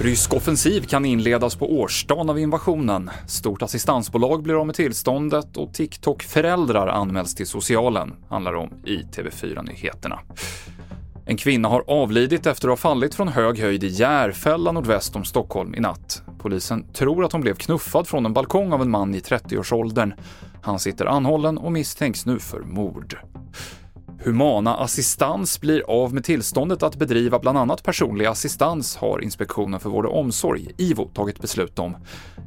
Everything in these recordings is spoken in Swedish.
Rysk offensiv kan inledas på årsdagen av invasionen. Stort assistansbolag blir av med tillståndet och TikTok-föräldrar anmäls till socialen, handlar om i TV4-nyheterna. En kvinna har avlidit efter att ha fallit från hög höjd i Järfälla nordväst om Stockholm i natt. Polisen tror att hon blev knuffad från en balkong av en man i 30-årsåldern. Han sitter anhållen och misstänks nu för mord. Humana Assistans blir av med tillståndet att bedriva bland annat personlig assistans har Inspektionen för vård och omsorg, IVO, tagit beslut om.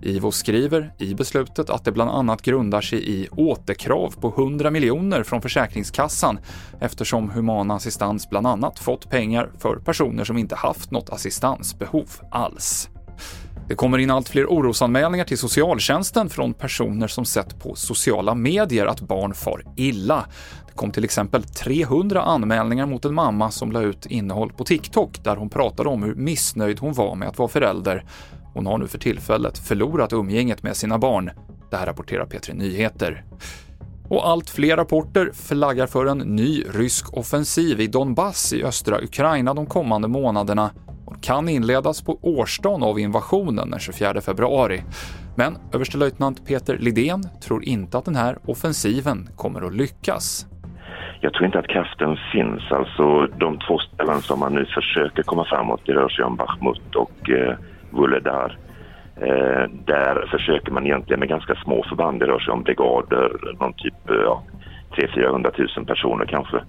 IVO skriver i beslutet att det bland annat grundar sig i återkrav på 100 miljoner från Försäkringskassan eftersom Humana Assistans bland annat fått pengar för personer som inte haft något assistansbehov alls. Det kommer in allt fler orosanmälningar till socialtjänsten från personer som sett på sociala medier att barn far illa. Det kom till exempel 300 anmälningar mot en mamma som la ut innehåll på TikTok där hon pratade om hur missnöjd hon var med att vara förälder. Hon har nu för tillfället förlorat umgänget med sina barn. Det här rapporterar P3 Nyheter. Och allt fler rapporter flaggar för en ny rysk offensiv i Donbass i östra Ukraina de kommande månaderna kan inledas på årsdagen av invasionen den 24 februari. Men överstelöjtnant Peter Lidén tror inte att den här offensiven kommer att lyckas. Jag tror inte att kraften finns. Alltså de två ställen som man nu försöker komma framåt, det rör sig om Bachmut och eh, Vuledar. Eh, där försöker man egentligen med ganska små förband, det rör sig om brigader, någon typ, eh, ja, 300 000 personer kanske.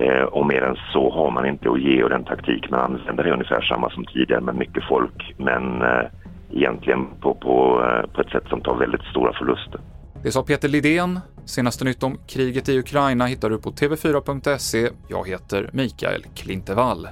Eh, och mer än så har man inte att ge och den taktik man använder är ungefär samma som tidigare med mycket folk men eh, egentligen på, på, eh, på ett sätt som tar väldigt stora förluster. Det sa Peter Lidén. Senaste nytt om kriget i Ukraina hittar du på tv4.se. Jag heter Mikael Klintevall.